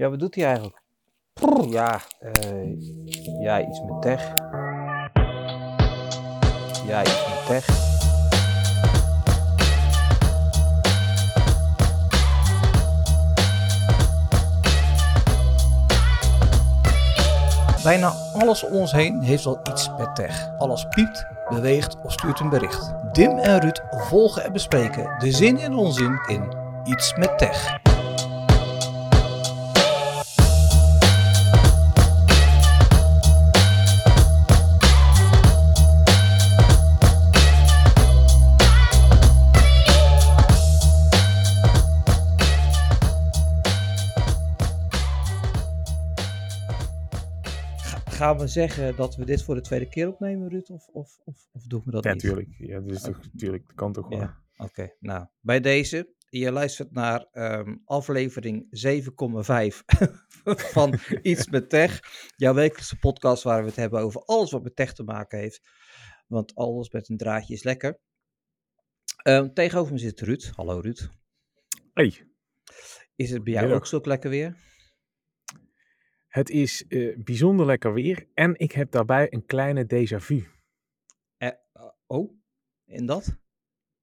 Ja, wat doet hij eigenlijk? Ja, eh, ja, iets met tech. Ja, iets met tech. Bijna alles om ons heen heeft wel iets met tech. Alles piept, beweegt of stuurt een bericht. Dim en Ruud volgen en bespreken de zin en onzin in Iets met Tech. Gaan we zeggen dat we dit voor de tweede keer opnemen, Ruud? Of, of, of, of doen we dat Ja, niet? tuurlijk. Ja, dat is toch, tuurlijk. Dat kan toch wel. Ja, oké. Nou, bij deze, je luistert naar ehm, aflevering 7,5 van Iets met Tech. Jouw wekelijkse podcast waar we het hebben over alles wat met tech te maken heeft. Want alles met een draadje is lekker. Ehm, tegenover me zit Ruud. Hallo Ruud. Hey, Is het bij jou Middag. ook zo lekker weer? Het is eh, bijzonder lekker weer en ik heb daarbij een kleine déjà vu. Eh, eh, oh, en dat?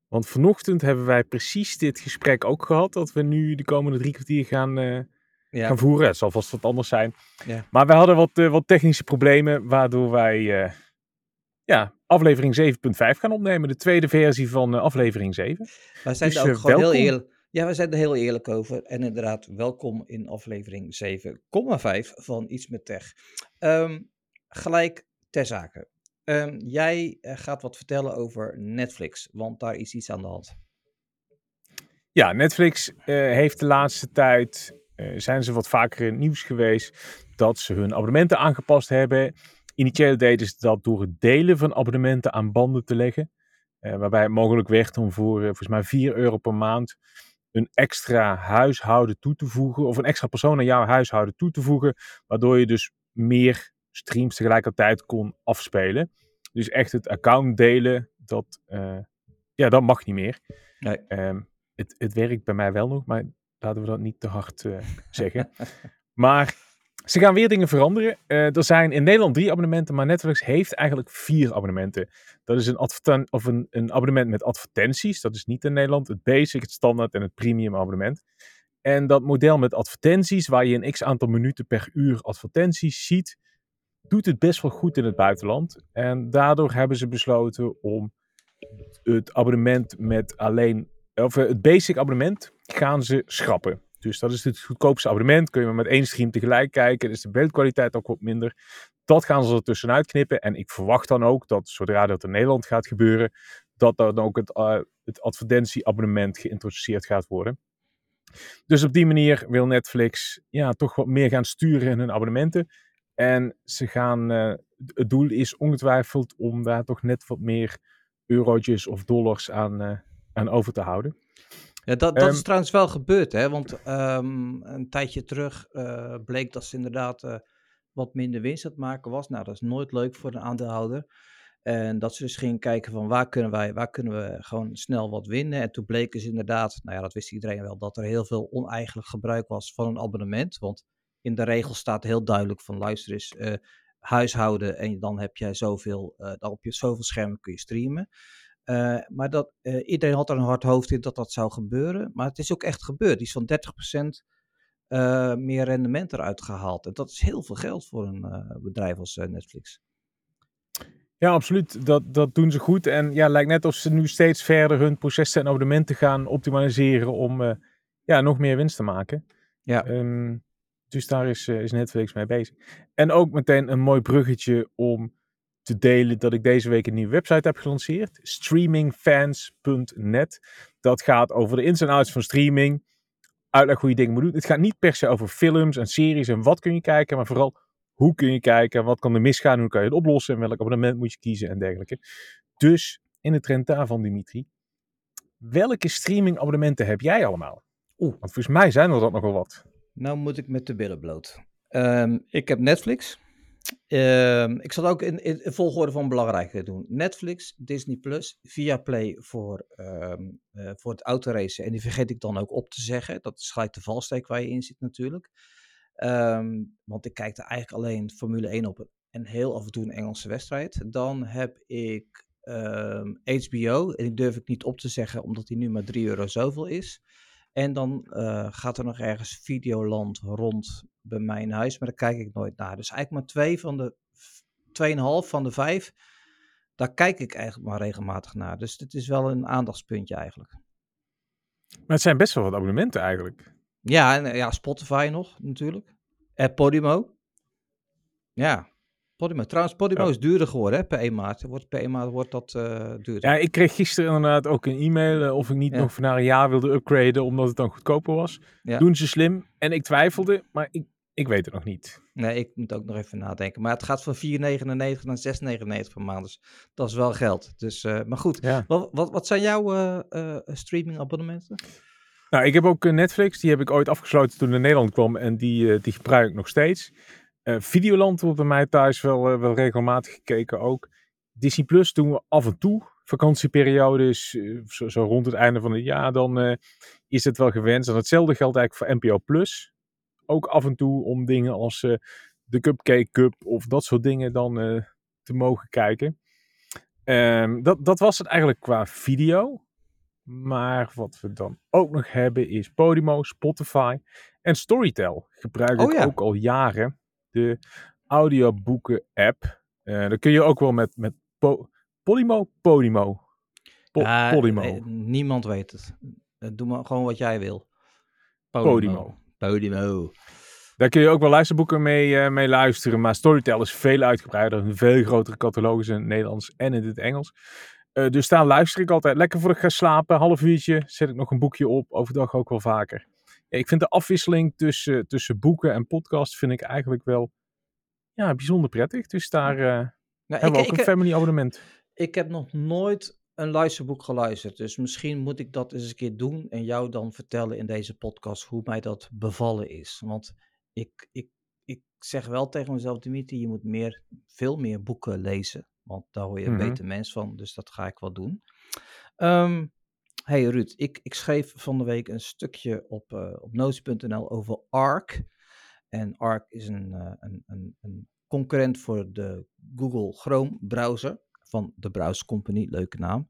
Want vanochtend hebben wij precies dit gesprek ook gehad, dat we nu de komende drie kwartier gaan, eh, Ja, gaan voeren. Het zal vast wat anders zijn. Ja. Maar wij hadden wat, wat technische problemen, waardoor wij ja, aflevering 7.5 gaan opnemen. De tweede versie van aflevering 7. wij zijn dus, ook gewoon heel welkom. eerlijk. Ja, we zijn er heel eerlijk over. En inderdaad, welkom in aflevering 7,5 van Iets met Tech. Ehm, gelijk ter zake. Ehm, jij eh, gaat wat vertellen over Netflix, want daar is iets aan de hand. Ja, Netflix eh, heeft de laatste tijd, eh, zijn ze wat vaker in het nieuws geweest, dat ze hun abonnementen aangepast hebben. Initieel deden ze dat door het delen van abonnementen aan banden te leggen. waarbij het mogelijk werd om voor volgens mij 4 euro per maand een extra huishouden toe te voegen. Of een extra persoon aan jouw huishouden toe te voegen. Waardoor je dus meer streams tegelijkertijd kon afspelen. Dus echt het account delen, dat, eh, ja, dat mag niet meer. Nee. Ehm, het, het werkt bij mij wel nog, maar laten we dat niet te hard eh, zeggen. Maar ze gaan weer dingen veranderen. Eh, er zijn in Nederland drie abonnementen, maar Netflix heeft eigenlijk vier abonnementen. Dat is een, of een, een abonnement met advertenties. Dat is niet in Nederland. Het basic, het standaard en het premium abonnement. En dat model met advertenties, waar je een x aantal minuten per uur advertenties ziet, doet het best wel goed in het buitenland. En daardoor hebben ze besloten om het abonnement met alleen, of eh, het basic abonnement gaan ze schrappen. Dus dat is het goedkoopste abonnement. Kun je maar met één stream tegelijk kijken. Dus de beeldkwaliteit ook wat minder. Dat gaan ze er tussenuit knippen. En ik verwacht dan ook dat zodra dat in Nederland gaat gebeuren, dat dan ook het, eh, advertentieabonnement geïntroduceerd gaat worden. Dus op die manier wil Netflix ja, toch wat meer gaan sturen in hun abonnementen. En ze gaan, eh, het doel is ongetwijfeld om daar toch net wat meer eurotjes of dollars aan, eh, aan over te houden. Ja, dat, dat is Ehm, trouwens wel gebeurd, hè? Want ehm, een tijdje terug eh, bleek dat ze inderdaad eh, wat minder winst aan het maken was. Nou, dat is nooit leuk voor een aandeelhouder. En dat ze dus gingen kijken van waar kunnen wij, waar kunnen we gewoon snel wat winnen. En toen bleken ze inderdaad, nou ja, dat wist iedereen wel, dat er heel veel oneigenlijk gebruik was van een abonnement. Want in de regel staat heel duidelijk van luister eens, eh, huishouden en dan heb jij zoveel, dan op je zoveel schermen kun je streamen. Eh, maar dat, eh, iedereen had er een hard hoofd in dat dat zou gebeuren. Maar het is ook echt gebeurd. Die is van 30% eh, meer rendement eruit gehaald. En dat is heel veel geld voor een bedrijf als Netflix. Ja, absoluut. Dat, dat doen ze goed. En ja, lijkt net of ze nu steeds verder hun processen en abonnementen gaan optimaliseren om ja, nog meer winst te maken. Ja. Ehm, dus daar is, is Netflix mee bezig. En ook meteen een mooi bruggetje om te delen dat ik deze week een nieuwe website heb gelanceerd. Streamingfans.net. Dat gaat over de ins en outs van streaming. Uitleg hoe je dingen moet doen. Het gaat niet per se over films en series en wat kun je kijken, maar vooral hoe kun je kijken, wat kan er misgaan, hoe kan je het oplossen, en welk abonnement moet je kiezen en dergelijke. Dus in de trend daarvan, Dimitri, welke streamingabonnementen heb jij allemaal? Oeh. Want volgens mij zijn er dat nogal wat. Nou moet ik met de billen bloot. Ehm, ik heb Netflix. Ehm, ik zal ook in, in, volgorde van belangrijkheid doen. Netflix, Disney Plus, Viaplay voor, ehm, eh, voor het autoracen. En die vergeet ik dan ook op te zeggen. Dat is gelijk de valsteek waar je in zit natuurlijk. Ehm, want ik kijk er eigenlijk alleen Formule 1 op en heel af en toe een Engelse wedstrijd. Dan heb ik HBO. En die durf ik niet op te zeggen, omdat die nu maar 3 euro zoveel is. En dan eh, gaat er nog ergens Videoland rond bij mijn huis, maar daar kijk ik nooit naar. Dus eigenlijk maar twee van de 2,5 van de vijf, daar kijk ik eigenlijk maar regelmatig naar. Dus dit is wel een aandachtspuntje eigenlijk. Maar het zijn best wel wat abonnementen eigenlijk. Ja, en ja, Spotify nog natuurlijk. En Podimo. Ja, Podimo. Trouwens, Podimo Ja. is duurder geworden hè, per 1 maart. Wordt, per 1 maart wordt dat eh duurder. Ja, ik kreeg gisteren inderdaad ook een e-mail eh, of ik niet Ja. nog voor na een jaar wilde upgraden omdat het dan goedkoper was. Ja. Doen ze slim. En ik twijfelde, maar ik, ik weet het nog niet. Nee, ik moet ook nog even nadenken. Maar het gaat van 4,99 naar 6,99 per maand. Dus dat is wel geld. Dus, eh, maar goed, Ja. wat, wat, wat zijn jouw eh streaming abonnementen? Nou, ik heb ook Netflix. Die heb ik ooit afgesloten toen in Nederland kwam. En die, die gebruik ik nog steeds. Videoland wordt bij mij thuis wel, wel regelmatig gekeken ook. Disney Plus doen we af en toe. Vakantieperiodes, zo, zo rond het einde van het jaar, dan is het wel gewenst. En hetzelfde geldt eigenlijk voor NPO Plus. Ook af en toe om dingen als eh, de Cupcake Cup of dat soort dingen dan eh, te mogen kijken. Ehm, dat, dat was het eigenlijk qua video. Maar wat we dan ook nog hebben is Podimo, Spotify en Storytel. Gebruik Oh ik ja. ook al jaren. De audioboeken app. Eh dan kun je ook wel met, met po Podimo, Podimo. Po- Ja, Podimo. niemand weet het. Doe maar gewoon wat jij wil. Podimo. Podimo. Daar kun je ook wel luisterboeken mee, eh, mee luisteren. Maar Storytel is veel uitgebreider. Een veel grotere catalogus in het Nederlands en in het Engels. Eh, dus daar luister ik altijd lekker voor ik ga slapen. Half uurtje zet ik nog een boekje op. Overdag ook wel vaker. Ja, ik vind de afwisseling tussen, tussen boeken en podcast vind ik eigenlijk wel ja, bijzonder prettig. Dus daar eh, Nou, hebben ik, we ook ik, een family abonnement. ik heb nog nooit een luisterboek geluisterd. Dus misschien moet ik dat eens een keer doen en jou dan vertellen in deze podcast hoe mij dat bevallen is. Want ik, ik, ik zeg wel tegen mezelf, Dimitri, je moet meer, veel meer boeken lezen. Want daar hoor je een Mhm. beter mens van, dus dat ga ik wel doen. Ehm, hey Ruud, ik, ik schreef van de week een stukje op, eh op notes.nl over ARC. En ARC is een, eh, een, een, een concurrent voor de Google Chrome browser van de Browse Company, leuke naam.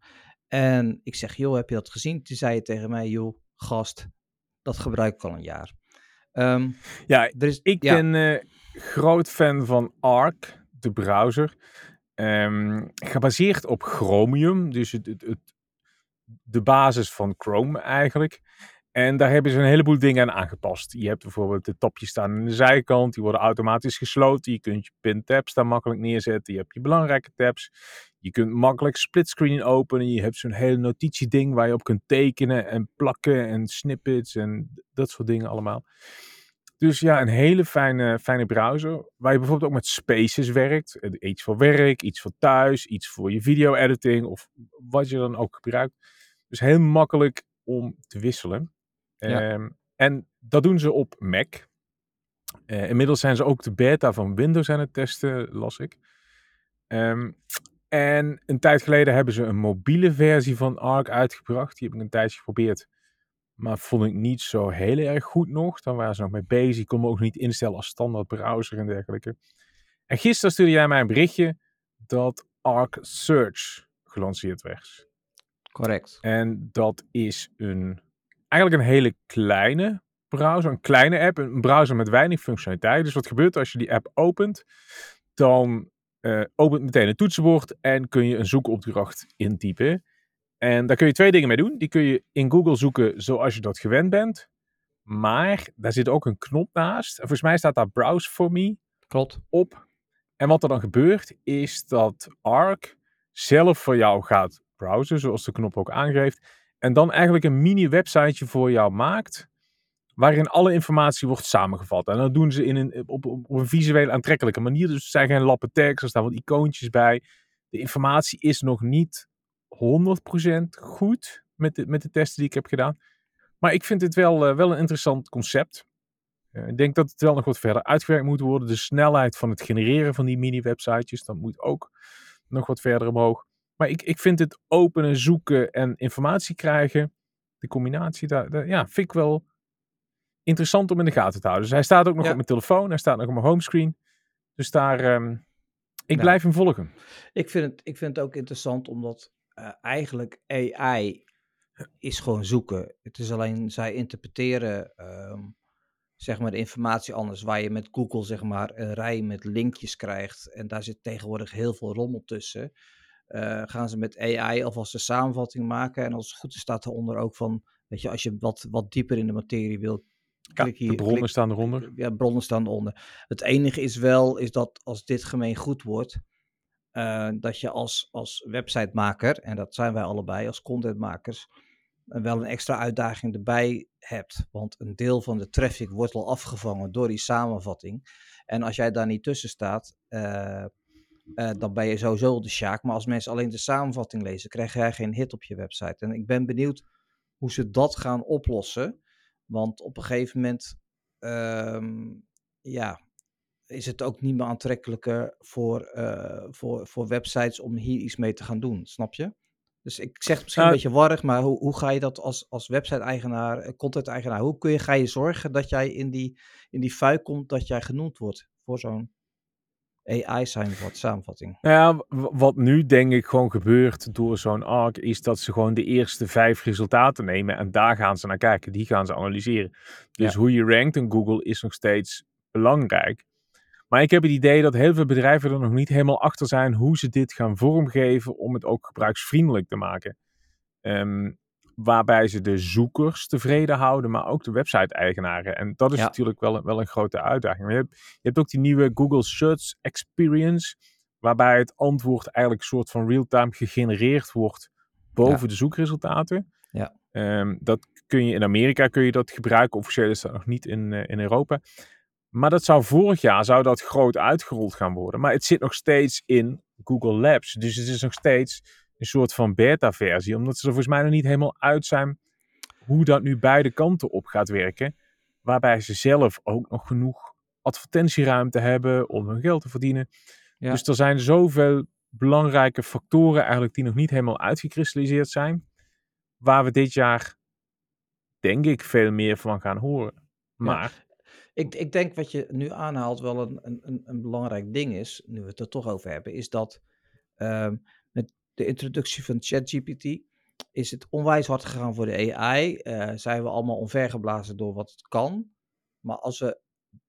En ik zeg, joh, heb je dat gezien? Toen zei je tegen mij, joh, gast, dat gebruik ik al een jaar. Ehm, Ja, er is, Ik ja, ben eh, groot fan van Arc, de browser. Ehm, gebaseerd op Chromium, dus het, het, het- de basis van Chrome eigenlijk. En daar hebben ze een heleboel dingen aan aangepast. Je hebt bijvoorbeeld de tapjes staan aan de zijkant, die worden automatisch gesloten. Je kunt je pin-tabs daar makkelijk neerzetten. Je hebt je belangrijke tabs. Je kunt makkelijk splitscreen openen. Je hebt zo'n hele notitieding waar je op kunt tekenen en plakken en snippets en dat soort dingen allemaal. Dus ja, een hele fijne, fijne browser. Waar je bijvoorbeeld ook met Spaces werkt. Eh, Iets voor werk, iets voor thuis, iets voor je video-editing of wat je dan ook gebruikt. Dus heel makkelijk om te wisselen. Ja. Ehm, en dat doen ze op Mac. Eh, inmiddels zijn ze ook de beta van Windows aan het testen, las ik. Ehm, en een tijd geleden hebben ze een mobiele versie van Arc uitgebracht. Die heb ik een tijdje geprobeerd. Maar vond ik niet zo heel erg goed nog. Dan waren ze nog mee bezig. Ik kon me ook niet instellen als standaard browser en dergelijke. En gisteren stuurde jij mij een berichtje dat Arc Search gelanceerd werd. correct. En dat is een, eigenlijk een hele kleine browser. Een kleine app. Een browser met weinig functionaliteit. Dus wat gebeurt als je die app opent? Dan eh, opent meteen een toetsenbord en kun je een zoekopdracht intypen. En daar kun je twee dingen mee doen. Die kun je in Google zoeken zoals je dat gewend bent. Maar daar zit ook een knop naast. En volgens mij staat daar Browse for Me Klopt. op. En wat er dan gebeurt, is dat Arc zelf voor jou gaat browsen, zoals de knop ook aangeeft. En dan eigenlijk een mini-websiteje voor jou maakt, waarin alle informatie wordt samengevat. En dat doen ze in een, op, op, op een visueel aantrekkelijke manier. Dus er zijn geen lappen tekst, er staan wat icoontjes bij. De informatie is nog niet 100% goed met de, met de testen die ik heb gedaan. Maar ik vind het wel, eh, wel een interessant concept. Eh, ik denk dat het wel nog wat verder uitgewerkt moet worden. De snelheid van het genereren van die mini-websitejes, dat moet ook nog wat verder omhoog. Maar ik, ik vind het openen, zoeken en informatie krijgen, de combinatie, daar, daar- ja, vind ik wel, interessant om in de gaten te houden. Dus hij staat ook nog Ja. op mijn telefoon, hij staat nog op mijn homescreen. Dus daar, ehm, ik blijf hem volgen. Ik vind het, ik vind het ook interessant omdat eh, eigenlijk AI is gewoon zoeken. Het is alleen zij interpreteren ehm, zeg maar de informatie anders. Waar je met Google zeg maar een rij met linkjes krijgt en daar zit tegenwoordig heel veel rommel tussen. Eh, gaan ze met AI alvast een samenvatting maken en als het goed is staat eronder ook van, weet je, als je wat, wat dieper in de materie wil, Ja, klik hier, de bronnen klik- staan eronder. ja, bronnen staan eronder. Het enige is wel, is dat als dit gemeen goed wordt, eh, dat je als, als websitemaker, en dat zijn wij allebei als contentmakers, eh, wel een extra uitdaging erbij hebt. Want een deel van de traffic wordt al afgevangen door die samenvatting. En als jij daar niet tussen staat, eh, eh, dan ben je sowieso de sjaak. Maar als mensen alleen de samenvatting lezen, krijg jij geen hit op je website. En ik ben benieuwd hoe ze dat gaan oplossen. Want op een gegeven moment ehm, ja, is het ook niet meer aantrekkelijker voor, eh, voor, voor websites om hier iets mee te gaan doen. Snap je? Dus ik zeg het misschien Nou, een beetje warrig, maar hoe, hoe ga je dat als, als website-eigenaar, eh, content-eigenaar, hoe kun je, ga je zorgen dat jij in die, in die fuik komt dat jij genoemd wordt voor zo'n AI-samenvatting? Nou ja, wat nu denk ik gewoon gebeurt door zo'n ARC, is dat ze gewoon de eerste vijf resultaten nemen en daar gaan ze naar kijken. Die gaan ze analyseren. Dus Ja. hoe je rankt in Google is nog steeds belangrijk. Maar ik heb het idee dat heel veel bedrijven er nog niet helemaal achter zijn hoe ze dit gaan vormgeven om het ook gebruiksvriendelijk te maken. Ehm, waarbij ze de zoekers tevreden houden, maar ook de website-eigenaren. En dat is Ja. natuurlijk wel, een- wel een grote uitdaging. Je hebt, je hebt ook die nieuwe Google Search Experience, waarbij het antwoord eigenlijk een soort van real-time gegenereerd wordt boven de zoekresultaten. Ja. Ehm, dat kun je in Amerika kun je dat gebruiken. Officieel is dat nog niet in, eh, in Europa. Maar dat zou vorig jaar zou dat groot uitgerold gaan worden. Maar het zit nog steeds in Google Labs. Dus het is nog steeds een soort van beta-versie. Omdat ze er volgens mij nog niet helemaal uit zijn hoe dat nu beide kanten op gaat werken. Waarbij ze zelf ook nog genoeg advertentieruimte hebben om hun geld te verdienen. Ja. Dus er zijn zoveel belangrijke factoren eigenlijk die nog niet helemaal uitgekristalliseerd zijn. Waar we dit jaar denk ik veel meer van gaan horen. Maar Ik, ik denk wat je nu aanhaalt wel een, een, een- belangrijk ding is, nu we het er toch over hebben, is dat ehm, de introductie van ChatGPT is het onwijs hard gegaan voor de AI. eh, zijn we allemaal omvergeblazen door wat het kan. Maar als we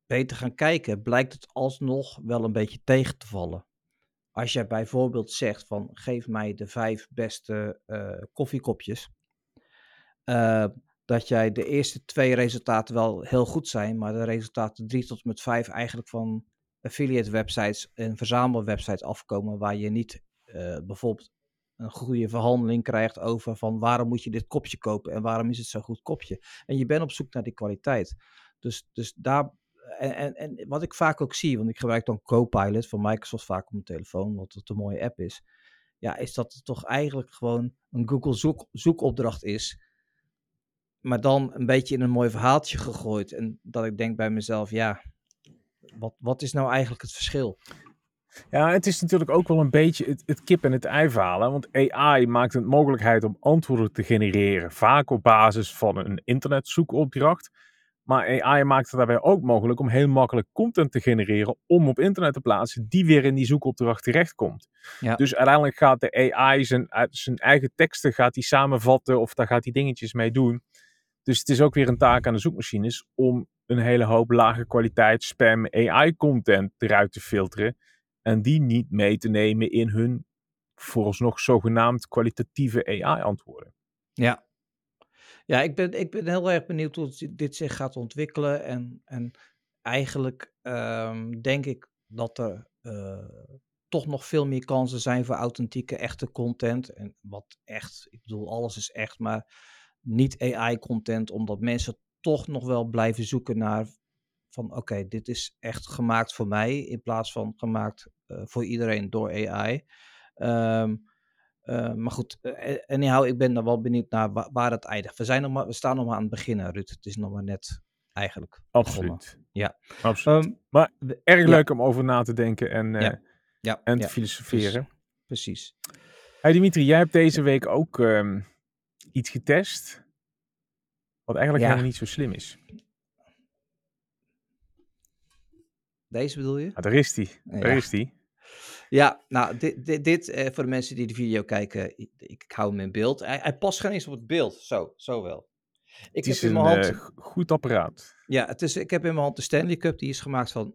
beter gaan kijken, blijkt het alsnog wel een beetje tegen te vallen. Als jij bijvoorbeeld zegt van geef mij de vijf beste eh, koffiekopjes. eh, dat jij de eerste twee resultaten wel heel goed zijn, maar de resultaten drie tot met vijf eigenlijk van affiliate websites en verzamelwebsites afkomen waar je niet bijvoorbeeld een goede verhandeling krijgt over van waarom moet je dit kopje kopen en waarom is het zo'n goed kopje. En je bent op zoek naar die kwaliteit. Dus, dus daar, en, en, en wat ik vaak ook zie, want ik gebruik dan Copilot van Microsoft vaak op mijn telefoon, omdat het een mooie app is. Ja, is dat het toch eigenlijk gewoon een Google zoek, zoekopdracht is maar dan een beetje in een mooi verhaaltje gegooid. En dat ik denk bij mezelf, ja, wat, wat is nou eigenlijk het verschil? Ja, het is natuurlijk ook wel een beetje het, het kip en het ei verhaal. Want AI maakt het mogelijkheid om antwoorden te genereren. Vaak op basis van een internetzoekopdracht. Maar AI maakt het daarbij ook mogelijk om heel makkelijk content te genereren. Om op internet te plaatsen die weer in die zoekopdracht terechtkomt. Ja. Dus uiteindelijk gaat de AI zijn, zijn eigen teksten gaat die samenvatten. Of daar gaat hij dingetjes mee doen. Dus het is ook weer een taak aan de zoekmachines om een hele hoop lage kwaliteit spam AI content eruit te filteren. En die niet mee te nemen in hun vooralsnog zogenaamd kwalitatieve AI-antwoorden. Ja, ja ik, ben, ik ben heel erg benieuwd hoe dit zich gaat ontwikkelen. En, en eigenlijk ehm, denk ik dat er eh, toch nog veel meer kansen zijn voor authentieke, echte content. En wat echt, ik bedoel, alles is echt, maar niet AI-content, omdat mensen toch nog wel blijven zoeken naar van oké, dit is echt gemaakt voor mij in plaats van gemaakt voor iedereen door AI. Ehm, eh, maar goed, eh, anyhow, ik ben dan wel benieuwd naar wa- waar het eindigt. We, zijn nog maar, we staan nog maar aan het begin, Ruud. Het is nog maar net eigenlijk. Absoluut. Ja. Absoluut. Ehm, maar erg ja. leuk om over na te denken en, eh, Ja. ja, en te filosoferen. precies. Hey Dimitri, jij hebt deze week ook ehm, iets getest. Wat eigenlijk helemaal niet zo slim is. Deze bedoel je? Ah, daar is die. Daar is die. Ja, nou, dit, dit, dit eh, voor de mensen die de video kijken, ik, ik hou hem in beeld. Hij, hij past geen eens op het beeld, zo, zo wel. Ik Het is heb in een mijn hand, eh, g- goed apparaat. ja, het is, ik heb in mijn hand de Stanley Cup, die is gemaakt van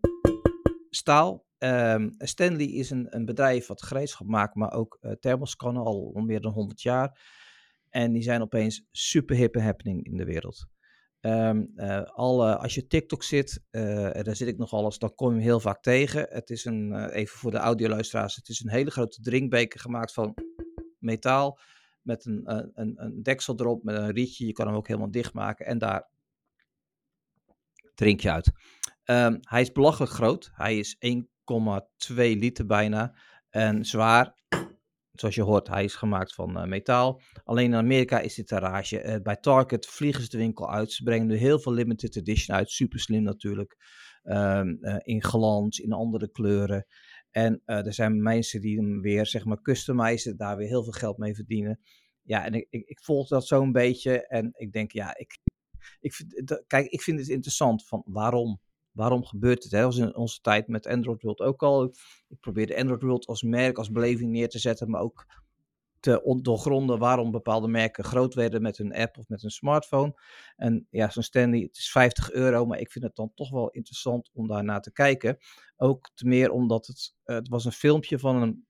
staal. Ehm, Stanley is een, een bedrijf wat gereedschap maakt, maar ook eh thermoskannen al al meer dan 100 jaar. En die zijn opeens super hip en happening in de wereld. Eh, alle, als je TikTok zit, eh, en daar zit ik nog alles, dan kom je hem heel vaak tegen. Het is een, eh, even voor de audioluisteraars, het is een hele grote drinkbeker gemaakt van metaal. Met een, een, een deksel erop, met een rietje. Je kan hem ook helemaal dichtmaken. En daar drink je uit. Ehm, hij is belachelijk groot. Hij is 1,2 liter bijna. En zwaar. Zoals je hoort, hij is gemaakt van eh, metaal. Alleen in Amerika is dit rage. Eh, bij Target vliegen ze de winkel uit. Ze brengen nu heel veel limited edition uit. Super slim natuurlijk. Ehm, eh, in glans, in andere kleuren. En er zijn mensen die hem weer, zeg maar, customizen. Daar weer heel veel geld mee verdienen. Ja, en ik, ik, volg dat zo'n beetje. En ik denk, ja, ik, ik vind, kijk, ik vind het interessant van waarom. Waarom gebeurt het? Dat was in onze tijd met Android World ook al. Ik probeerde Android World als merk, als beleving neer te zetten, maar ook te on- doorgronden waarom bepaalde merken groot werden met een app of met een smartphone. En ja, zo'n Stanley, het is 50 euro, maar ik vind het dan toch wel interessant om daar naar te kijken. Ook te meer omdat het, eh, het was een filmpje van een,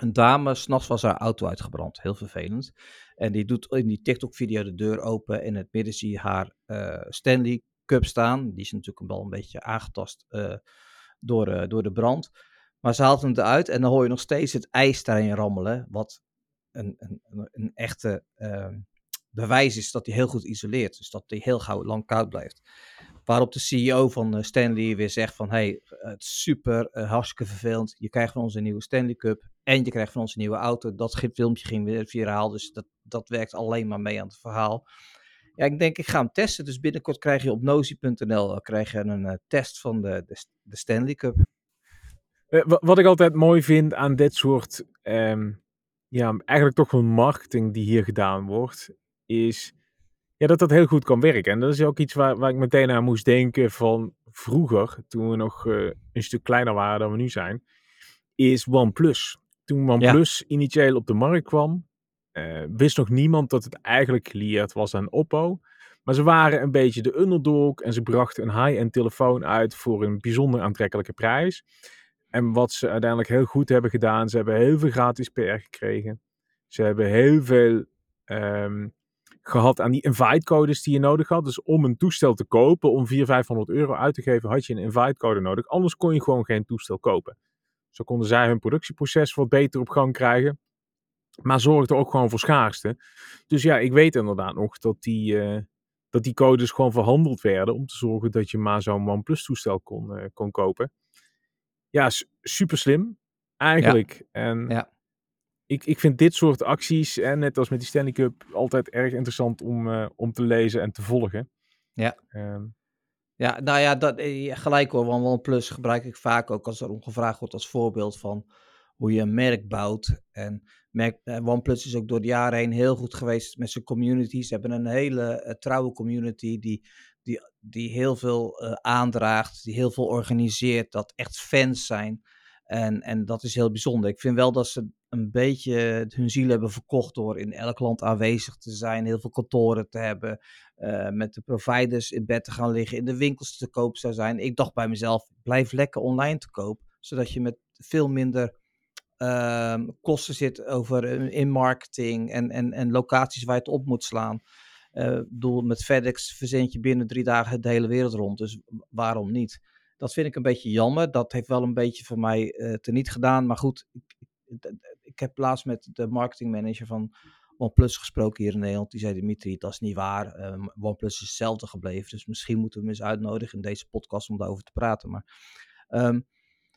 een dame, s'nachts was haar auto uitgebrand. Heel vervelend. En die doet in die TikTok-video de deur open. En in het midden zie je haar eh, Stanley Cup staan. Die is natuurlijk wel een beetje aangetast eh, door, eh, door de brand. Maar ze haalt hem eruit en dan hoor je nog steeds het ijs daarin rammelen. Wat een, een, een, echte ehm, bewijs is dat hij heel goed isoleert. Dus dat hij heel gauw lang koud blijft. Waarop de CEO van eh, Stanley weer zegt van... hey, het is super, eh, hartstikke vervelend. Je krijgt van ons een nieuwe Stanley Cup. En je krijgt van ons een nieuwe auto. Dat filmpje ging weer viraal. Dus dat, dat werkt alleen maar mee aan het verhaal. Ja, ik denk, ik ga hem testen. Dus binnenkort krijg je op nozi.nl eh, krijg je een eh, test van de, de, de Stanley Cup. Eh, wa- wat ik altijd mooi vind aan dit soort, ehm, ja, eigenlijk toch wel marketing die hier gedaan wordt, is ja, dat dat heel goed kan werken. En dat is ook iets waar, waar ik meteen aan moest denken van vroeger, toen we nog een stuk kleiner waren dan we nu zijn, is OnePlus. Toen OnePlus initieel op de markt kwam, eh, wist nog niemand dat het eigenlijk gelieerd was aan Oppo. Maar ze waren een beetje de underdog en ze brachten een high-end telefoon uit voor een bijzonder aantrekkelijke prijs. En wat ze uiteindelijk heel goed hebben gedaan, ze hebben heel veel gratis PR gekregen. Ze hebben heel veel ehm, gehad aan die invite-codes die je nodig had. Dus om een toestel te kopen, om 400, 500 euro uit te geven, had je een invite-code nodig. Anders kon je gewoon geen toestel kopen. Zo konden zij hun productieproces wat beter op gang krijgen. Maar zorgde ook gewoon voor schaarste. Dus ja, ik weet inderdaad nog dat die, eh, dat die codes gewoon verhandeld werden. Om te zorgen dat je maar zo'n OnePlus toestel kon, eh, kon kopen. Ja, super slim. Eigenlijk. En Ja. ik, ik vind dit soort acties, en net als met die Stanley Cup, altijd erg interessant om, eh, om te lezen en te volgen. Ja. Ehm, Ja, nou ja, dat, eh, gelijk hoor. Want OnePlus gebruik ik vaak ook als er om gevraagd wordt als voorbeeld van hoe je een merk bouwt. En merk, eh, OnePlus is ook door de jaren heen heel goed geweest met zijn community. Ze hebben een hele eh, trouwe community die, die, die heel veel eh, aandraagt, die heel veel organiseert, dat echt fans zijn. En, en dat is heel bijzonder. Ik vind wel dat ze een beetje hun ziel hebben verkocht door in elk land aanwezig te zijn, heel veel kantoren te hebben, met de providers in bed te gaan liggen, in de winkels te koop zou zijn. Ik dacht bij mezelf, blijf lekker online te koop, zodat je met veel minder ehm, kosten zit over eh, in marketing en, en, en locaties waar je het op moet slaan. Eh, Ik bedoel, met FedEx verzend je binnen drie dagen de hele wereld rond, dus waarom niet? Dat vind ik een beetje jammer. Dat heeft wel een beetje voor mij uh, teniet gedaan. Maar goed, ik, ik, heb laatst met de marketingmanager van OnePlus gesproken hier in Nederland. Die zei, Dimitri, dat is niet waar. Uh, OnePlus is hetzelfde gebleven. Dus misschien moeten we hem eens uitnodigen in deze podcast om daarover te praten. Maar um,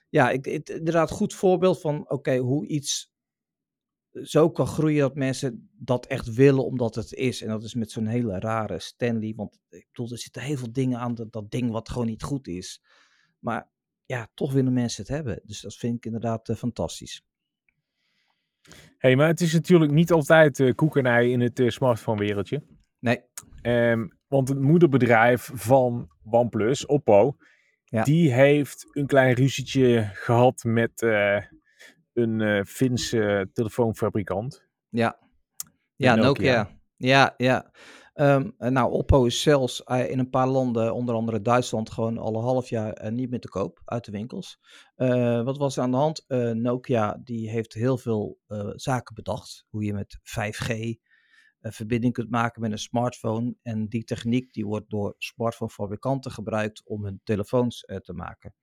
ja, ik, het, inderdaad goed voorbeeld van, oké, okay, hoe iets zo kan groeien dat mensen dat echt willen omdat het is. En dat is met zo'n hele rare Stanley. Want ik bedoel, er zitten heel veel dingen aan dat, dat ding wat gewoon niet goed is. Maar ja, toch willen mensen het hebben. Dus dat vind ik inderdaad uh, fantastisch. hey, maar het is natuurlijk niet altijd uh, koekenij in het uh, smartphone-wereldje. Nee. Um, want het moederbedrijf van OnePlus, Oppo, Ja. Die heeft een klein ruzietje gehad met eh, een eh Finse telefoonfabrikant. Ja, ja Nokia. Nokia. Ja, ja. Ehm, eh, nou, Oppo is zelfs eh, in een paar landen, onder andere Duitsland, gewoon al een half jaar eh, niet meer te koop uit de winkels. Eh, wat was er aan de hand? Eh, Nokia die heeft heel veel eh, zaken bedacht. Hoe je met 5G eh, verbinding kunt maken met een smartphone. En die techniek die wordt door smartphonefabrikanten gebruikt om hun telefoons eh, te maken.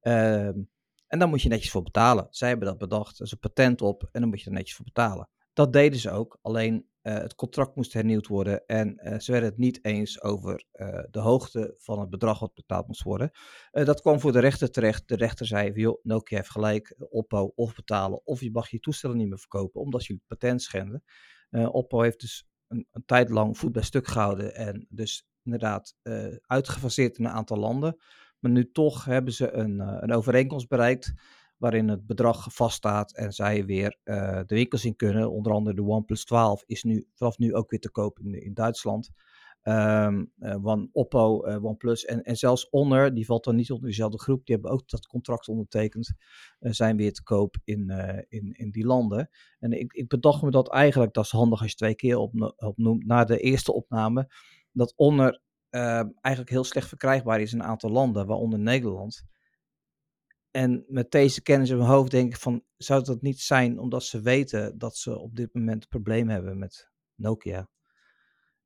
Ehm, en daar moet je netjes voor betalen. Zij hebben dat bedacht. Er is een patent op en dan moet je er netjes voor betalen. Dat deden ze ook, alleen eh, het contract moest hernieuwd worden en eh, ze werden het niet eens over de hoogte van het bedrag wat betaald moest worden. Dat kwam voor de rechter terecht. De rechter zei, joh, Nokia heeft gelijk, Oppo of betalen of je mag je toestellen niet meer verkopen omdat je het patent schenden. Eh, Oppo heeft dus een, een tijd lang voet bij stuk gehouden en dus inderdaad eh, uitgefaseerd in een aantal landen. Maar nu toch hebben ze een, eh, een overeenkomst bereikt waarin het bedrag vaststaat en zij weer de winkels in kunnen. Onder andere de OnePlus 12 is nu vanaf nu ook weer te koop in, in Duitsland. Ehm eh, One, Oppo, eh, OnePlus en, en zelfs Honor, die valt dan niet onder dezelfde groep, die hebben ook dat contract ondertekend, eh, zijn weer te koop in, in, in die landen. En ik, ik bedacht me dat eigenlijk, dat is handig als je twee keer opno- opnoemt, na de eerste opname, dat Honor eh, eigenlijk heel slecht verkrijgbaar is in een aantal landen, waaronder Nederland. En met deze kennis in mijn hoofd denk ik van, zou dat niet zijn omdat ze weten dat ze op dit moment een probleem hebben met Nokia?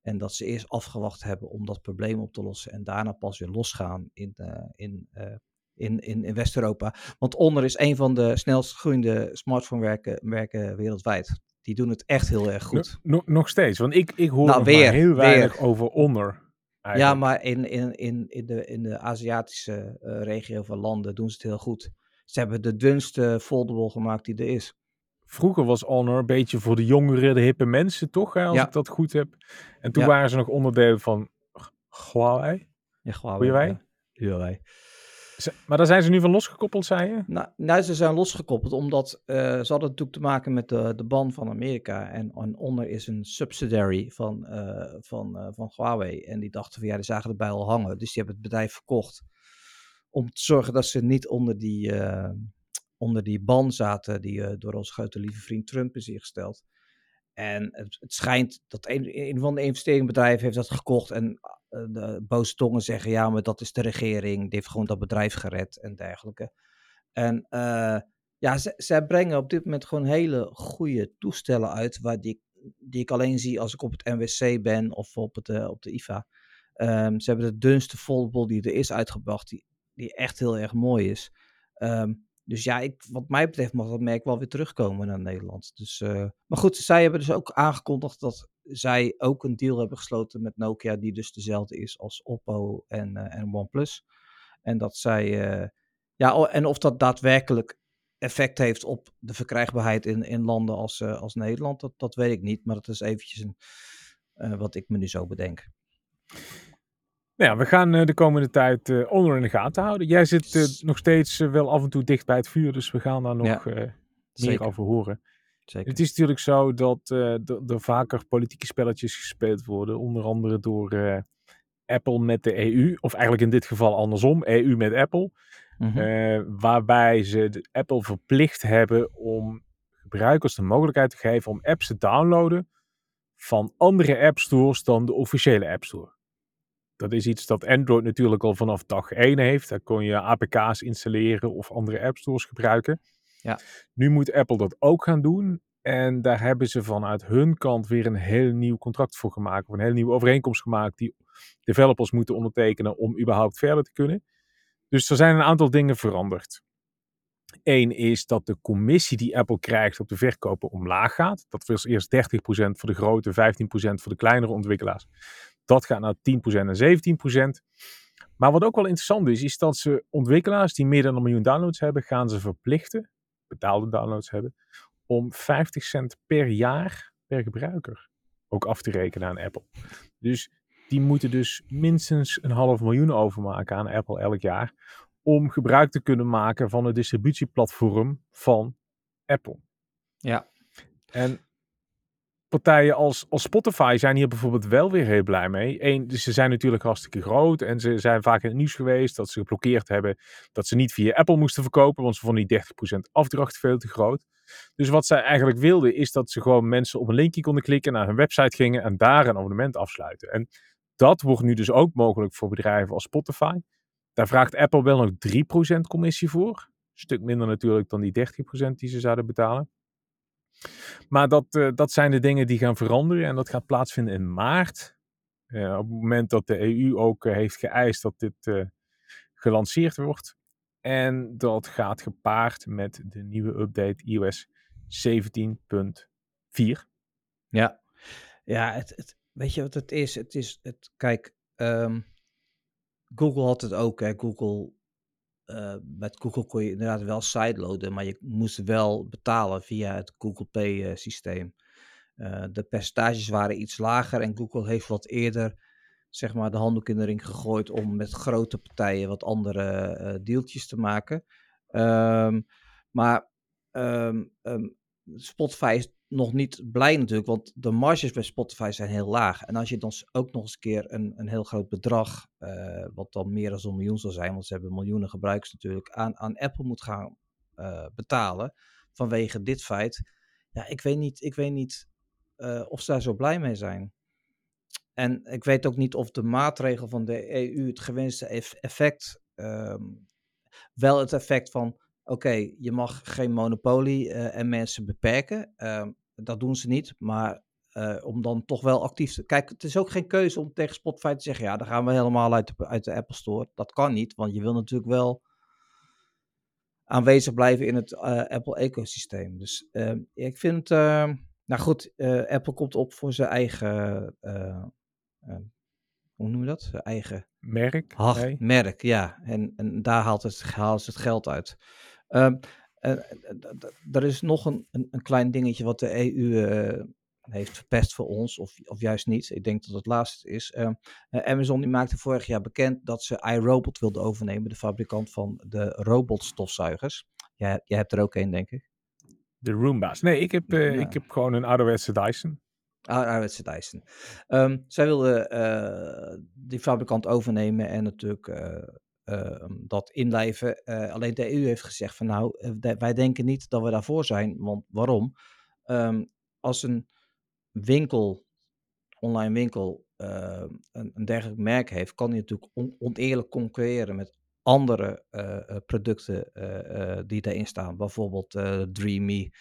En dat ze eerst afgewacht hebben om dat probleem op te lossen en daarna pas weer losgaan in, eh, in, eh, in, in, in West-Europa. Want Honor is een van de snelst groeiende smartphone-merken merken wereldwijd. Die doen het echt heel erg goed. Nog, nog, steeds, want ik, ik hoor Nou, weer, heel weinig weer. over Honor. Ja, maar in, in, in, in, de, in de Aziatische eh, regio van landen doen ze het heel goed. Ze hebben de dunste foldable gemaakt die er is. Vroeger was Honor een beetje voor de jongere, de hippe mensen, toch? Hè, als Ja. ik dat goed heb. En toen Ja. waren ze nog onderdeel van Huawei. Ja. Huawei? Huawei. Maar daar zijn ze nu van losgekoppeld, zei je? Nou, nou, ze zijn losgekoppeld omdat eh, ze hadden natuurlijk te maken met de, de ban van Amerika. En, en onder is een subsidiary van, eh, van, eh, van Huawei. En die dachten van ja, die zagen erbij al hangen. Dus die hebben het bedrijf verkocht. Om te zorgen dat ze niet onder die, onder die ban zaten die eh, door onze grote lieve vriend Trump is ingesteld. En het, het schijnt dat een, een van de investeringbedrijven heeft dat gekocht. En eh, de boze tongen zeggen ja, maar dat is de regering. Die heeft gewoon dat bedrijf gered en dergelijke. En eh, ja, zij brengen op dit moment gewoon hele goede toestellen uit. Waar die, die ik alleen zie als ik op het NWC ben of op, het, eh, op de IFA. Ehm, ze hebben de dunste foldable die er is uitgebracht. Die, die echt heel erg mooi is. Ehm, dus ja, ik, wat mij betreft mag dat merk wel weer terugkomen naar Nederland. Dus, eh, maar goed, zij hebben dus ook aangekondigd dat zij ook een deal hebben gesloten met Nokia, die dus dezelfde is als Oppo en, eh, en OnePlus. En dat zij, eh, ja, en of dat daadwerkelijk effect heeft op de verkrijgbaarheid in, in landen als, als Nederland, dat, dat weet ik niet. Maar dat is eventjes een, wat ik me nu zo bedenk. Nou ja, we gaan eh, de komende tijd eh Honor in de gaten houden. Jij zit eh, nog steeds wel af en toe dicht bij het vuur, dus we gaan daar nog Ja, meer over horen. zeker. Het is natuurlijk zo dat er- er vaker politieke spelletjes gespeeld worden. Onder andere door Apple met de EU. Of eigenlijk in dit geval andersom. EU met Apple. Mhm. waarbij ze de Apple verplicht hebben om gebruikers de mogelijkheid te geven om apps te downloaden van andere app stores dan de officiële app store. Dat is iets dat Android natuurlijk al vanaf dag 1 heeft. Daar kon je APK's installeren of andere app stores gebruiken. Ja. Nu moet Apple dat ook gaan doen. En daar hebben ze vanuit hun kant weer een heel nieuw contract voor gemaakt. Of een heel nieuwe overeenkomst gemaakt die developers moeten ondertekenen om überhaupt verder te kunnen. Dus er zijn een aantal dingen veranderd. Eén is dat de commissie die Apple krijgt op de verkopen omlaag gaat. Dat was eerst 30% voor de grote, 15% voor de kleinere ontwikkelaars. Dat gaat naar 10% en 17%. Maar wat ook wel interessant is, is dat ze ontwikkelaars die meer dan een miljoen downloads hebben, gaan ze verplichten, betaalde downloads hebben, om 50 cent per jaar per gebruiker ook af te rekenen aan Apple. Dus die moeten dus minstens een half miljoen overmaken aan Apple elk jaar om gebruik te kunnen maken van het distributieplatform van Apple. Ja. En partijen als, als Spotify zijn hier bijvoorbeeld wel weer heel blij mee. Eén, dus ze zijn natuurlijk hartstikke groot en ze zijn vaak in het nieuws geweest dat ze geblokkeerd hebben dat ze niet via Apple moesten verkopen, want ze vonden die 30% afdracht veel te groot. Dus wat zij eigenlijk wilden is dat ze gewoon mensen op een linkje konden klikken, naar hun website gingen en daar een abonnement afsluiten. En dat wordt nu dus ook mogelijk voor bedrijven als Spotify. Daar vraagt Apple wel nog 3% commissie voor. Een stuk minder natuurlijk dan die 30% die ze zouden betalen. Maar dat, uh, dat zijn de dingen die gaan veranderen en dat gaat plaatsvinden in maart. Uh, op het moment dat de EU ook uh, heeft geëist dat dit gelanceerd wordt. En dat gaat gepaard met de nieuwe update iOS 17.4. Ja, ja het, het, weet je wat het is? Het is, het, kijk, um, Google had het ook. Hè. Google uh, met Google kon je inderdaad wel sideloaden, maar je moest wel betalen via het Google Pay uh, systeem. Uh, de percentages waren iets lager en Google heeft wat eerder zeg maar, de handdoek in de ring gegooid om met grote partijen wat andere deeltjes te maken. Um, maar um, um, Spotify is nog niet blij natuurlijk, want de marges bij Spotify zijn heel laag. En als je dan ook nog eens een keer een, een heel groot bedrag, uh, wat dan meer dan een miljoen zal zijn, want ze hebben miljoenen gebruikers natuurlijk, aan, aan Apple moet gaan uh, betalen vanwege dit feit. Ja, ik weet niet, ik weet niet uh, of ze daar zo blij mee zijn. En ik weet ook niet of de maatregel van de EU het gewenste effect, um, wel het effect van oké, je mag geen monopolie uh, en mensen beperken. Uh, dat doen ze niet, maar uh, om dan toch wel actief te... Kijk, het is ook geen keuze om tegen Spotify te zeggen, ja, dan gaan we helemaal uit de, uit de Apple Store. Dat kan niet, want je wil natuurlijk wel aanwezig blijven in het uh, Apple-ecosysteem. Dus uh, ik vind, nou goed, Apple komt op voor zijn eigen, hoe noem je dat? Zijn eigen... Merk? Ach, nee. merk, ja. En, en daar haalt het, haalt het geld uit. Um, uh, er is nog een, een, een, klein dingetje wat de EU eh, heeft verpest voor ons, of, of juist niet. Ik denk dat het laatste is. Uh, Amazon die maakte vorig jaar bekend dat ze iRobot wilde overnemen, de fabrikant van de robotstofzuigers. Jij, jij hebt er ook een, denk ik. De Roomba's. Nee, ik heb, ja. ik heb gewoon een ouderwetse Dyson. Ouderwetse Dyson. Um, zij wilde die fabrikant overnemen en natuurlijk dat inlijven. Uh, alleen de EU heeft gezegd van nou, eh, wij denken niet dat we daarvoor zijn. Want waarom? Um, als een winkel, online winkel, uh, een, een, dergelijk merk heeft, kan hij natuurlijk on, oneerlijk concurreren met andere producten die daarin staan. Bijvoorbeeld Dreamy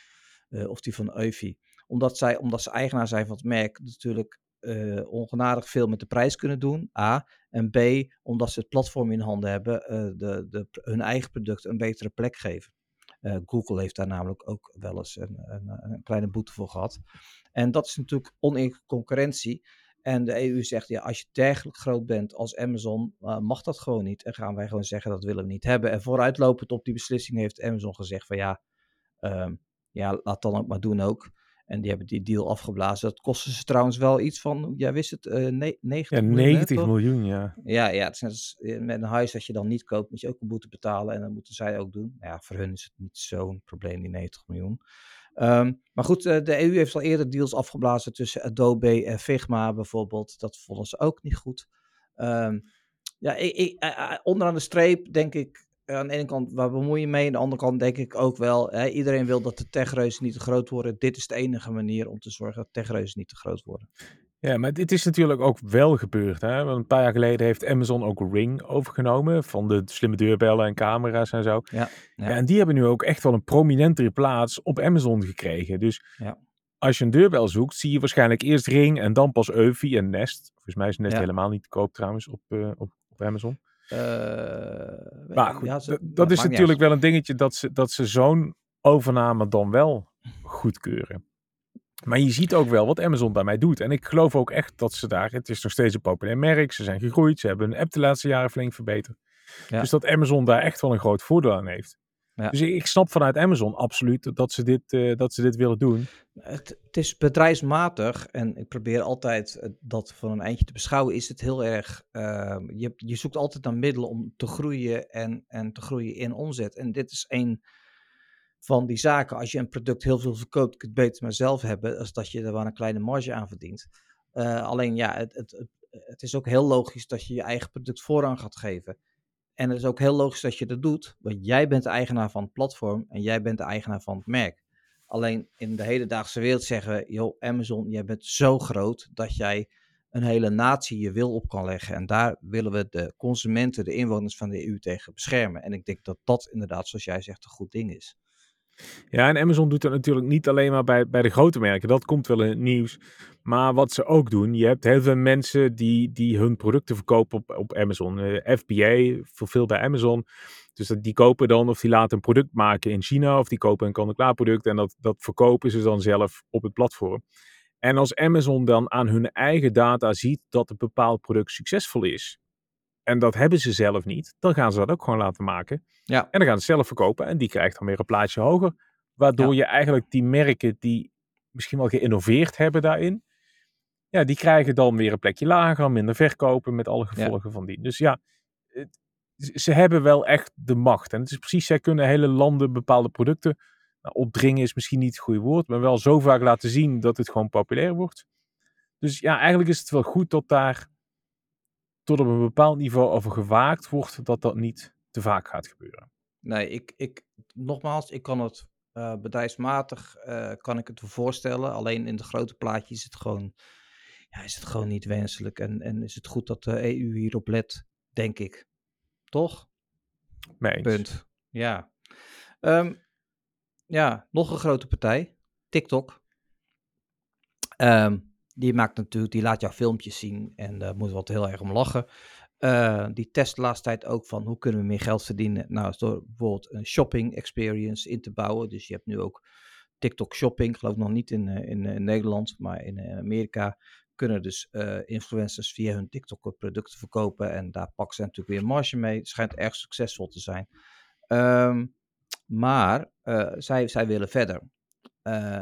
of die van Eufy. Omdat, zij, omdat ze eigenaar zijn van het merk, natuurlijk uh, ongenadig veel met de prijs kunnen doen. A. En B. Omdat ze het platform in handen hebben, uh, de, de, hun eigen producten een betere plek geven. Uh, Google heeft daar namelijk ook wel eens een, een, een, kleine boete voor gehad. En dat is natuurlijk oneerlijke concurrentie. En de EU zegt, ja, als je dergelijk groot bent als Amazon, mag dat gewoon niet. En gaan wij gewoon zeggen, dat willen we niet hebben. En vooruitlopend op die beslissing heeft Amazon gezegd van ja, ehm, ja laat dan ook maar doen ook. En die hebben die deal afgeblazen. Dat kostte ze trouwens wel iets van, jij wist het, uh, ne 90 ja, miljoen. 90 miljoen, ja. Ja, ja het is net als eh, met een huis dat je dan niet koopt, moet je ook een boete betalen. En dan moeten zij ook doen. Ja, voor hun is het niet zo'n probleem, die 90 miljoen. Um, maar goed, uh, de EU heeft al eerder deals afgeblazen tussen Adobe en Figma bijvoorbeeld. Dat vonden ze ook niet goed. Um, ja, ik, ik, uh, onderaan de streep denk ik aan de ene kant, waar bemoei je mee? Aan de andere kant denk ik ook wel, hè, iedereen wil dat de techreuzen niet te groot worden. Dit is de enige manier om te zorgen dat techreuzen niet te groot worden. Ja, maar dit is natuurlijk ook wel gebeurd. Hè? Want een paar jaar geleden heeft Amazon ook Ring overgenomen. Van de slimme deurbellen en camera's en zo. Ja, ja. ja en die hebben nu ook echt wel een prominentere plaats op Amazon gekregen. Dus ja. als je een deurbel zoekt, zie je waarschijnlijk eerst Ring en dan pas Eufy en Nest. Volgens mij is Nest helemaal niet te koop trouwens op, uh, op, op Amazon. Uh, maar goed, ja, ze, dat is natuurlijk wel een dingetje dat ze, dat ze zo'n overname dan wel goedkeuren. Maar je ziet ook wel wat Amazon daarmee doet. En ik geloof ook echt dat ze daar, het is nog steeds een populair merk, ze zijn gegroeid, ze hebben hun app de laatste jaren flink verbeterd. Ja. Dus dat Amazon daar echt wel een groot voordeel aan heeft. Ja. Dus ik, snap vanuit Amazon absoluut dat ze dit, uh, dat ze dit willen doen. Het, het, is bedrijfsmatig en ik probeer altijd dat van een eindje te beschouwen. Is het heel erg. Uh, je, je zoekt altijd naar middelen om te groeien en, en te groeien in omzet. En dit is een van die zaken. Als je een product heel veel verkoopt, kun je het beter maar zelf hebben, als dat je er wel een kleine marge aan verdient. Uh, alleen ja, het, het, het, is ook heel logisch dat je je eigen product voorrang gaat geven. En het is ook heel logisch dat je dat doet, want jij bent de eigenaar van het platform en jij bent de eigenaar van het merk. Alleen in de hedendaagse wereld zeggen we, joh, Amazon, jij bent zo groot dat jij een hele natie je wil op kan leggen. En daar willen we de consumenten, de inwoners van de EU tegen beschermen. En ik denk dat dat inderdaad, zoals jij zegt, een goed ding is. Ja, en Amazon doet dat natuurlijk niet alleen maar bij, bij de grote merken. Dat komt wel in het nieuws. Maar wat ze ook doen, je hebt heel veel mensen die, die hun producten verkopen op, op Amazon. Uh, FBA, veel bij Amazon. Dus dat, die kopen dan of die laten een product maken in China of die kopen een kant-en-klaar product en dat, dat verkopen ze dan zelf op het platform. En als Amazon dan aan hun eigen data ziet dat een bepaald product succesvol is, en dat hebben ze zelf niet, dan gaan ze dat ook gewoon laten maken. Ja. En dan gaan ze zelf verkopen en die krijgt dan weer een plaatje hoger. Waardoor je eigenlijk die merken die misschien wel geïnnoveerd hebben daarin, ja, die krijgen dan weer een plekje lager, minder verkopen met alle gevolgen van die. Dus ja, ze hebben wel echt de macht. En het is precies, zij kunnen hele landen bepaalde producten nou, opdringen is misschien niet het goede woord, maar wel zo vaak laten zien dat het gewoon populair wordt. Dus ja, eigenlijk is het wel goed dat daar tot op een bepaald niveau over gewaakt wordt dat dat niet te vaak gaat gebeuren. Nee, ik, ik nogmaals, ik kan het uh, bedrijfsmatig uh, kan ik het voorstellen. Alleen in de grote plaatje is het gewoon, ja, is het gewoon niet wenselijk. En, en is het goed dat de EU hierop let, denk ik. Toch? Mee Punt. Ja. Um, ja, nog een grote partij. TikTok. Um, die maakt natuurlijk, die laat jouw filmpjes zien en daar moet wat heel erg om lachen. Uh, die test de laatste tijd ook van hoe kunnen we meer geld verdienen. Nou, door bijvoorbeeld een shopping experience in te bouwen. Dus je hebt nu ook TikTok shopping, geloof ik nog niet in, eh, in, in Nederland, maar in Amerika kunnen dus influencers via hun TikTok producten verkopen. En daar pakken ze natuurlijk weer marge mee. Schijnt erg succesvol te zijn. Um, maar zij, zij willen verder.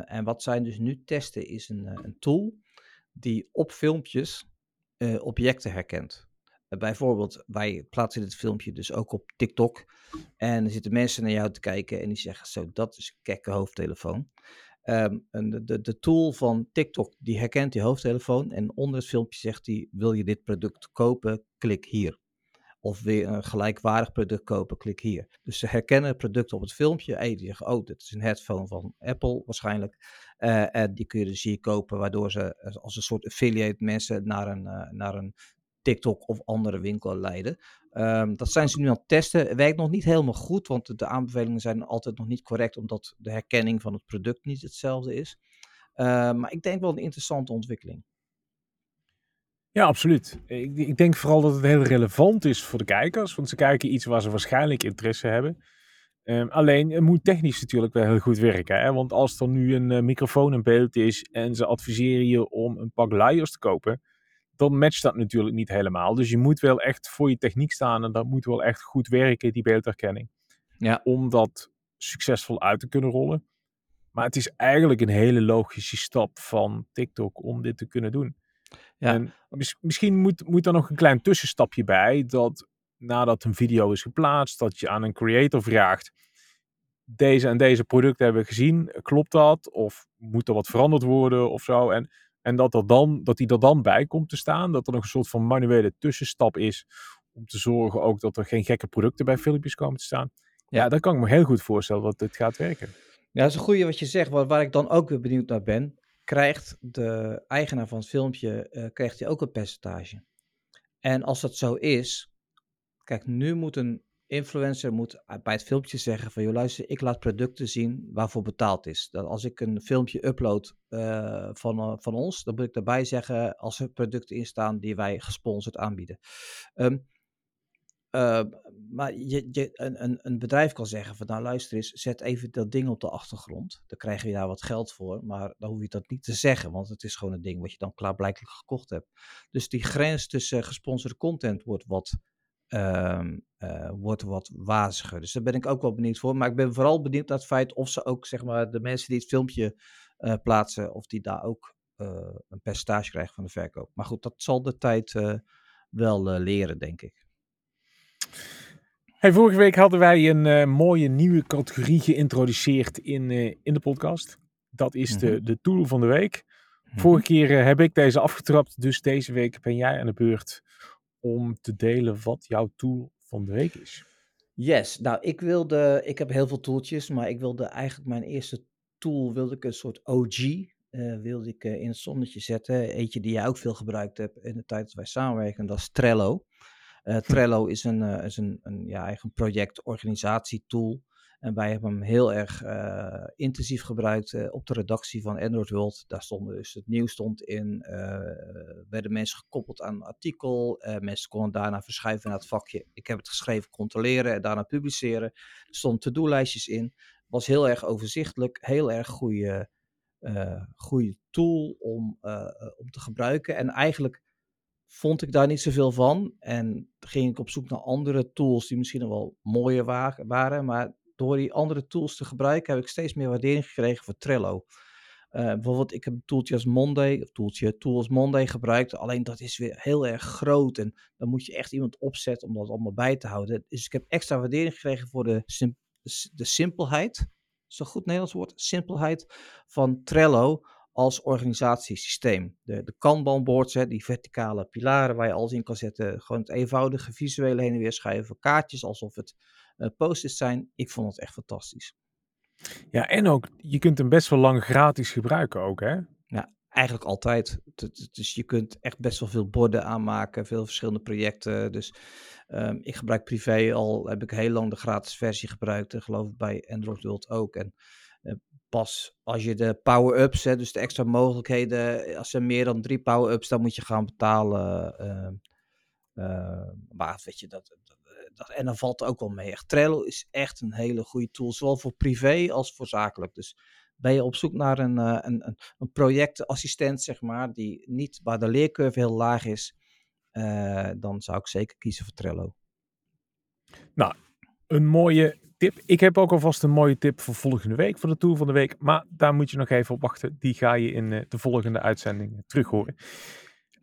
en wat zij dus nu testen is een, een tool die op filmpjes uh, objecten herkent. Uh, bijvoorbeeld, wij plaatsen dit filmpje dus ook op TikTok. En er zitten mensen naar jou te kijken en die zeggen: Zo, dat is een kekke hoofdtelefoon. Um, en de, de, de, tool van TikTok die herkent die hoofdtelefoon en onder het filmpje zegt hij: Wil je dit product kopen? Klik hier of weer een gelijkwaardig product kopen, klik hier. Dus ze herkennen het product op het filmpje. Hey, die zeggen, oh, dit is een headphone van Apple waarschijnlijk. Uh, en die kun je dus hier kopen, waardoor ze eh, als een soort affiliate mensen naar een, uh, naar een TikTok of andere winkel leiden. Um, dat zijn ze nu aan het testen. Werkt nog niet helemaal goed, want de aanbevelingen zijn altijd nog niet correct, omdat de herkenning van het product niet hetzelfde is. Uh, maar ik denk wel een interessante ontwikkeling. Ja, absoluut. Ik, ik, denk vooral dat het heel relevant is voor de kijkers, want ze kijken iets waar ze waarschijnlijk interesse hebben. Um, alleen, het moet technisch natuurlijk wel heel goed werken. Hè? Want als er nu een uh, microfoon in beeld is en ze adviseren je om een pak luiers te kopen, dan matcht dat natuurlijk niet helemaal. Dus je moet wel echt voor je techniek staan en dat moet wel echt goed werken, die beeldherkenning. Ja. Om dat succesvol uit te kunnen rollen. Maar het is eigenlijk een hele logische stap van TikTok om dit te kunnen doen. Ja. En misschien moet, moet er nog een klein tussenstapje bij. Dat nadat een video is geplaatst, dat je aan een creator vraagt. Deze en deze producten hebben we gezien. Klopt dat? Of moet er wat veranderd worden of zo? En, en dat, er dan, dat die er dan bij komt te staan. Dat er nog een soort van manuele tussenstap is. Om te zorgen ook dat er geen gekke producten bij filmpjes komen te staan. Ja, ja dat kan ik me heel goed voorstellen dat dit gaat werken. Ja, dat is een goede wat je zegt. Waar, waar ik dan ook weer benieuwd naar ben krijgt de eigenaar van het filmpje uh, krijgt hij ook een percentage. En als dat zo is, kijk, nu moet een influencer moet bij het filmpje zeggen van, joh luister, ik laat producten zien waarvoor betaald is. Dat als ik een filmpje upload uh, van, van ons, dan moet ik daarbij zeggen als er producten in staan die wij gesponsord aanbieden. Um, uh, maar je, je, een, een, bedrijf kan zeggen van nou luister eens, zet even dat ding op de achtergrond. Dan krijg je daar wat geld voor, maar dan hoef je dat niet te zeggen, want het is gewoon een ding wat je dan klaarblijkelijk gekocht hebt. Dus die grens tussen gesponsorde content wordt wat, uh, uh, wordt wat waziger. Dus daar ben ik ook wel benieuwd voor. Maar ik ben vooral benieuwd naar het feit of ze ook zeg maar de mensen die het filmpje uh, plaatsen, of die daar ook een percentage krijgen van de verkoop. Maar goed, dat zal de tijd wel leren, denk ik. Hey, vorige week hadden wij een uh, mooie nieuwe categorie geïntroduceerd in, uh, in de podcast. Dat is mm -hmm. de, de tool van de week. Mm -hmm. Vorige keer uh, heb ik deze afgetrapt, dus deze week ben jij aan de beurt om te delen wat jouw tool van de week is. Yes, nou ik wilde, ik heb heel veel tooltjes, maar ik wilde eigenlijk mijn eerste tool, wilde ik een soort OG, wilde ik in het zonnetje zetten. Eentje die jij ook veel gebruikt hebt in de tijd dat wij samenwerken, dat is Trello. Uh, Trello is een, uh, is een, een ja, eigen project-organisatietool. En wij hebben hem heel erg uh, intensief gebruikt op de redactie van Android World. Daar stond dus het nieuws stond in, werden mensen gekoppeld aan een artikel. mensen konden daarna verschuiven naar het vakje. Ik heb het geschreven, controleren en daarna publiceren. Er stonden to-do-lijstjes in. Was heel erg overzichtelijk, heel erg goede, goede tool om, om te gebruiken. En eigenlijk vond ik daar niet zoveel van. En ging ik op zoek naar andere tools die misschien wel mooier waren. Maar door die andere tools te gebruiken heb ik steeds meer waardering gekregen voor Trello. Uh, bijvoorbeeld, ik heb een als Monday, of tooltje Tools Monday gebruikt. Alleen dat is weer heel erg groot. En dan moet je echt iemand opzetten om dat allemaal bij te houden. Dus ik heb extra waardering gekregen voor de, de simpelheid. Dat goed Nederlands woord? Simpelheid van Trello als organisatiesysteem. De, de Kanban-boards, die verticale pilaren waar je alles in kan zetten. Gewoon het eenvoudige visuele heen en weer schuiven. Kaartjes alsof het uh, post-its zijn. Ik vond het echt fantastisch. Ja, en ook, je kunt hem best wel lang gratis gebruiken ook, hè? Ja, eigenlijk altijd. Dus je kunt echt best wel veel borden aanmaken, veel verschillende projecten. Dus um, ik gebruik privé al, heb ik heel lang de gratis versie gebruikt. En geloof ik bij Android World ook. En uh, pas als je de power-ups, dus de extra mogelijkheden, als er meer dan drie power-ups, dan moet je gaan betalen. Uh, uh, maar weet je, dat, dat, en dan valt ook wel mee. Echt, Trello is echt een hele goede tool, zowel voor privé als voor zakelijk. Dus ben je op zoek naar een, uh, een, een, projectassistent, zeg maar, die niet waar de leercurve heel laag is, dan zou ik zeker kiezen voor Trello. Nou, een mooie tip. Ik heb ook alvast een mooie tip voor volgende week, voor de tool van de week. Maar daar moet je nog even op wachten. Die ga je in uh, de volgende uitzending terug horen.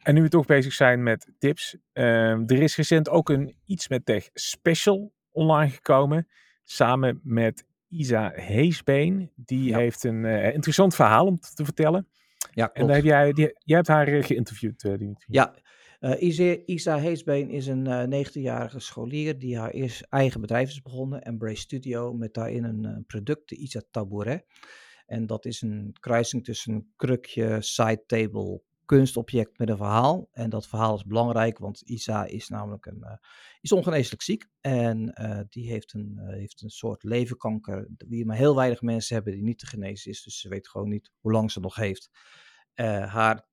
En nu we toch bezig zijn met tips. Uh, er is recent ook een Iets met Tech special online gekomen. Samen met Isa Heesbeen. Die ja. heeft een uh, interessant verhaal om te vertellen. Ja, klopt. En daar heb jij, die, jij hebt haar geïnterviewd, Dimitri. Ja, uh, Isa, Heesbeen is een uh, 19-jarige scholier die haar eerst eigen bedrijf is begonnen, Embrace Studio, met daarin een uh, product, de Isa Tabouret. En dat is een kruising tussen een krukje, side table, kunstobject met een verhaal. En dat verhaal is belangrijk, want Isa is namelijk een, is ongeneeslijk ziek. En die heeft een, heeft een soort levenkanker, die maar heel weinig mensen hebben die niet te genezen is. Dus ze weet gewoon niet hoe lang ze nog heeft. haar,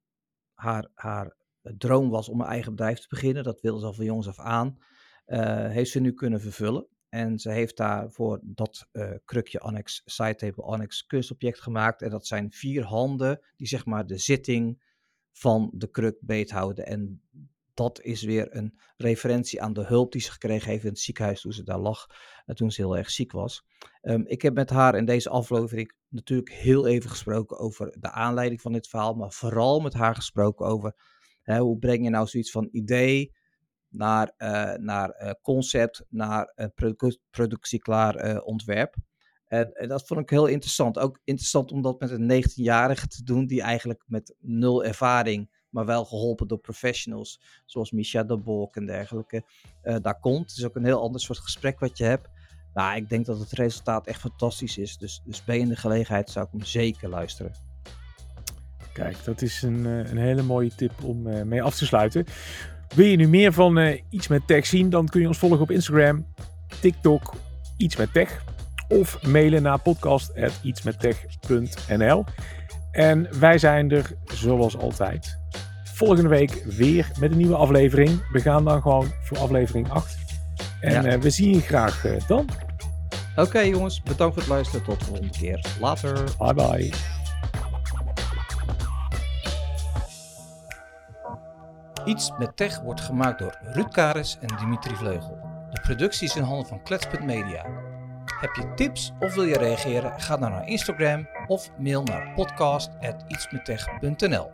haar, haar droom was om een eigen bedrijf te beginnen. Dat wilde ze al van jongs af aan. heeft ze nu kunnen vervullen. En ze heeft daarvoor dat uh, krukje annex, sidetable annex kunstobject gemaakt. En dat zijn vier handen die zeg maar de zitting van de kruk beethouden. En dat is weer een referentie aan de hulp die ze gekregen heeft in het ziekenhuis toen ze daar lag. En toen ze heel erg ziek was. Um, ik heb met haar in deze aflevering natuurlijk heel even gesproken over de aanleiding van dit verhaal. Maar vooral met haar gesproken over hoe breng je nou zoiets van idee naar, uh, naar uh, concept, naar uh, produ productieklaar ontwerp. En, en, dat vond ik heel interessant. Ook interessant om dat met een 19-jarige te doen, die eigenlijk met nul ervaring, maar wel geholpen door professionals, zoals Micha de Bolk en dergelijke, daar komt. Het is ook een heel ander soort gesprek wat je hebt. Nou, ik denk dat het resultaat echt fantastisch is. Dus, dus ben je in de gelegenheid, zou ik hem zeker luisteren. Kijk, dat is een, een hele mooie tip om uh, mee af te sluiten. Wil je nu meer van uh, Iets met Tech zien, dan kun je ons volgen op Instagram, TikTok, Iets met Tech of mailen naar podcast.ietsmettech.nl. En wij zijn er zoals altijd volgende week weer met een nieuwe aflevering. We gaan dan gewoon voor aflevering 8. En ja. uh, we zien je graag uh, dan. Oké okay, jongens, bedankt voor het luisteren. Tot de volgende keer. Later. Bye bye. Iets met Tech wordt gemaakt door Ruud Karis en Dimitri Vleugel. De productie is in handen van Klets.media. Heb je tips of wil je reageren? Ga dan naar Instagram of mail naar podcast.ietsmettech.nl